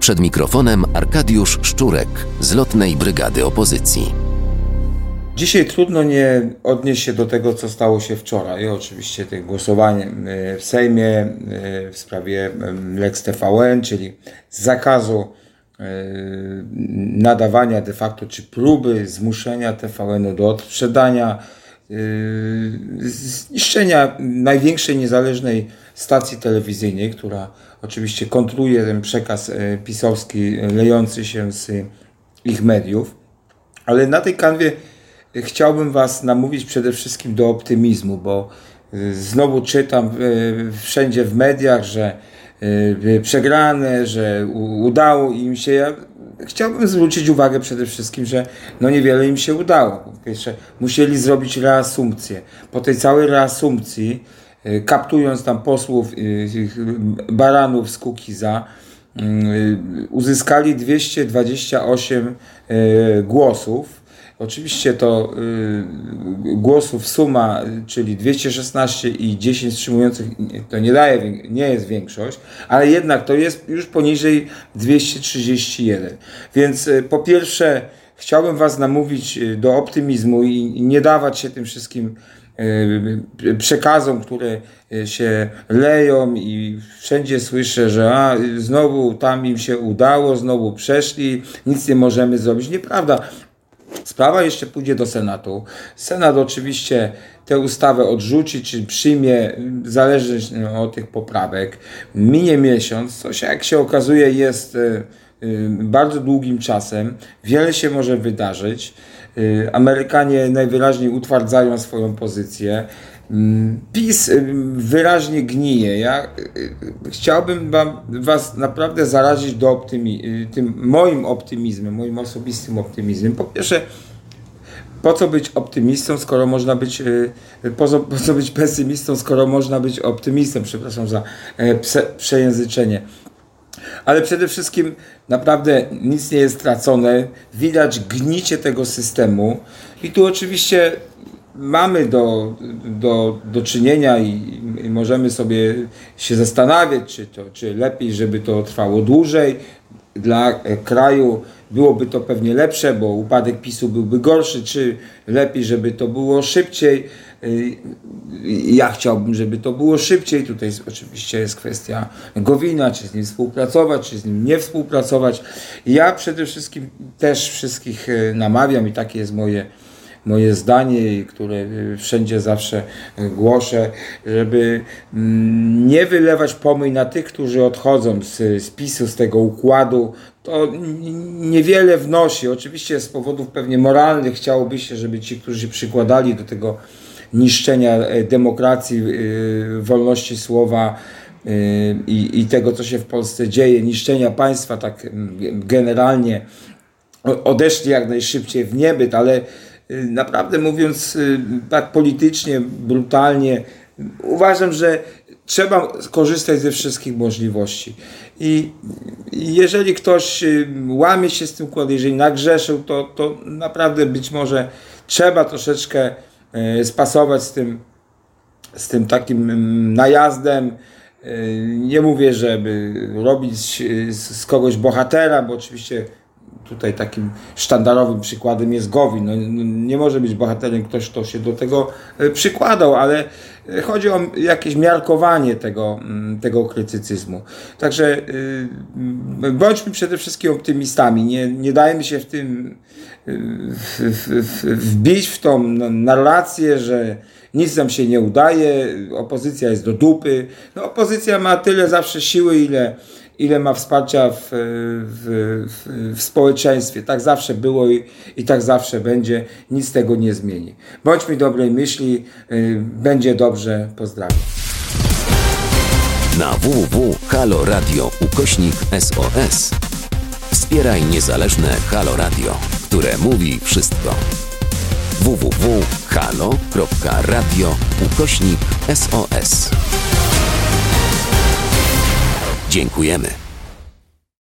Przed mikrofonem Arkadiusz Szczurek z lotnej brygady opozycji. Dzisiaj trudno nie odnieść się do tego, co stało się wczoraj. Oczywiście tych głosowań e, w Sejmie e, w sprawie Lex TVN, czyli zakazu nadawania de facto, czy próby zmuszenia TVN-u do odsprzedania, zniszczenia największej niezależnej stacji telewizyjnej, która oczywiście kontruje ten przekaz pisowski lejący się z ich mediów. Ale na tej kanwie chciałbym Was namówić przede wszystkim do optymizmu, bo znowu czytam wszędzie w mediach, że przegrane, że udało im się. Ja chciałbym zwrócić uwagę przede wszystkim, że no niewiele im się udało. Musieli zrobić reasumpcję. Po tej całej reasumpcji, kaptując tam posłów baranów z Kukiza, uzyskali 228 głosów Oczywiście to y, głosów suma, czyli 216 i 10 wstrzymujących, to nie daje, nie jest większość, ale jednak to jest już poniżej 231. Więc y, po pierwsze chciałbym Was namówić y, do optymizmu i nie dawać się tym wszystkim y, przekazom, które y, się leją i wszędzie słyszę, że a, znowu tam im się udało, znowu przeszli, nic nie możemy zrobić. Nieprawda. Sprawa jeszcze pójdzie do Senatu. Senat oczywiście tę ustawę odrzuci, czy przyjmie, zależy od tych poprawek. Minie miesiąc, co się, jak się okazuje, jest y, y, bardzo długim czasem. Wiele się może wydarzyć. Y, Amerykanie najwyraźniej utwardzają swoją pozycję. Mm, PiS wyraźnie gnije. Ja chciałbym wam, Was naprawdę zarazić do optymi- tym moim optymizmem, moim osobistym optymizmem. Po pierwsze, po co być optymistą, skoro można być, y, po co, po co być pesymistą, skoro można być optymistą, przepraszam za e, prze, przejęzyczenie. Ale przede wszystkim naprawdę nic nie jest stracone, widać gnicie tego systemu. I tu oczywiście mamy do, do, do czynienia i, i możemy sobie się zastanawiać, czy, to, czy lepiej, żeby to trwało dłużej, dla kraju byłoby to pewnie lepsze, bo upadek PiSu byłby gorszy, czy lepiej, żeby to było szybciej. Y, ja chciałbym, żeby to było szybciej. Tutaj oczywiście jest kwestia Gowina, czy z nim współpracować, czy z nim nie współpracować. Ja przede wszystkim też wszystkich y, namawiam i takie jest moje moje zdanie, które y, wszędzie zawsze głoszę, żeby mm, nie wylewać pomyj na tych, którzy odchodzą z, z z tego układu. To niewiele wnosi. Oczywiście z powodów pewnie moralnych chciałoby się, żeby ci, którzy się przykładali do tego niszczenia e, demokracji, y, wolności słowa, i, i tego, co się w Polsce dzieje, niszczenia państwa, tak generalnie odeszli jak najszybciej w niebyt, ale naprawdę mówiąc tak politycznie, brutalnie, uważam, że trzeba korzystać ze wszystkich możliwości. I jeżeli ktoś łamie się z tym układem, jeżeli nagrzeszył, to, to naprawdę być może trzeba troszeczkę spasować z tym, z tym takim mm, najazdem. Nie mówię, żeby robić z kogoś bohatera, bo oczywiście tutaj takim sztandarowym przykładem jest Gowin. No, nie może być bohaterem ktoś, kto się do tego e, przykładał, ale e, chodzi o jakieś miarkowanie tego, tego krytycyzmu. Także yy, bądźmy przede wszystkim optymistami. Nie, nie dajmy się w tym wbić w tą narrację, że nic nam się nie udaje, opozycja jest do dupy. No, opozycja ma tyle zawsze siły, ile ile ma wsparcia w, w, w, w społeczeństwie. Tak zawsze było i, i, tak zawsze będzie. Nic tego nie zmieni. Bądźmy dobrej myśli, y, będzie dobrze. Pozdrawiam. Na www.haloradio ukośnik SOS wspieraj niezależne Halo Radio, które mówi wszystko www.halo.radio ukośnik SOS Dziękujemy.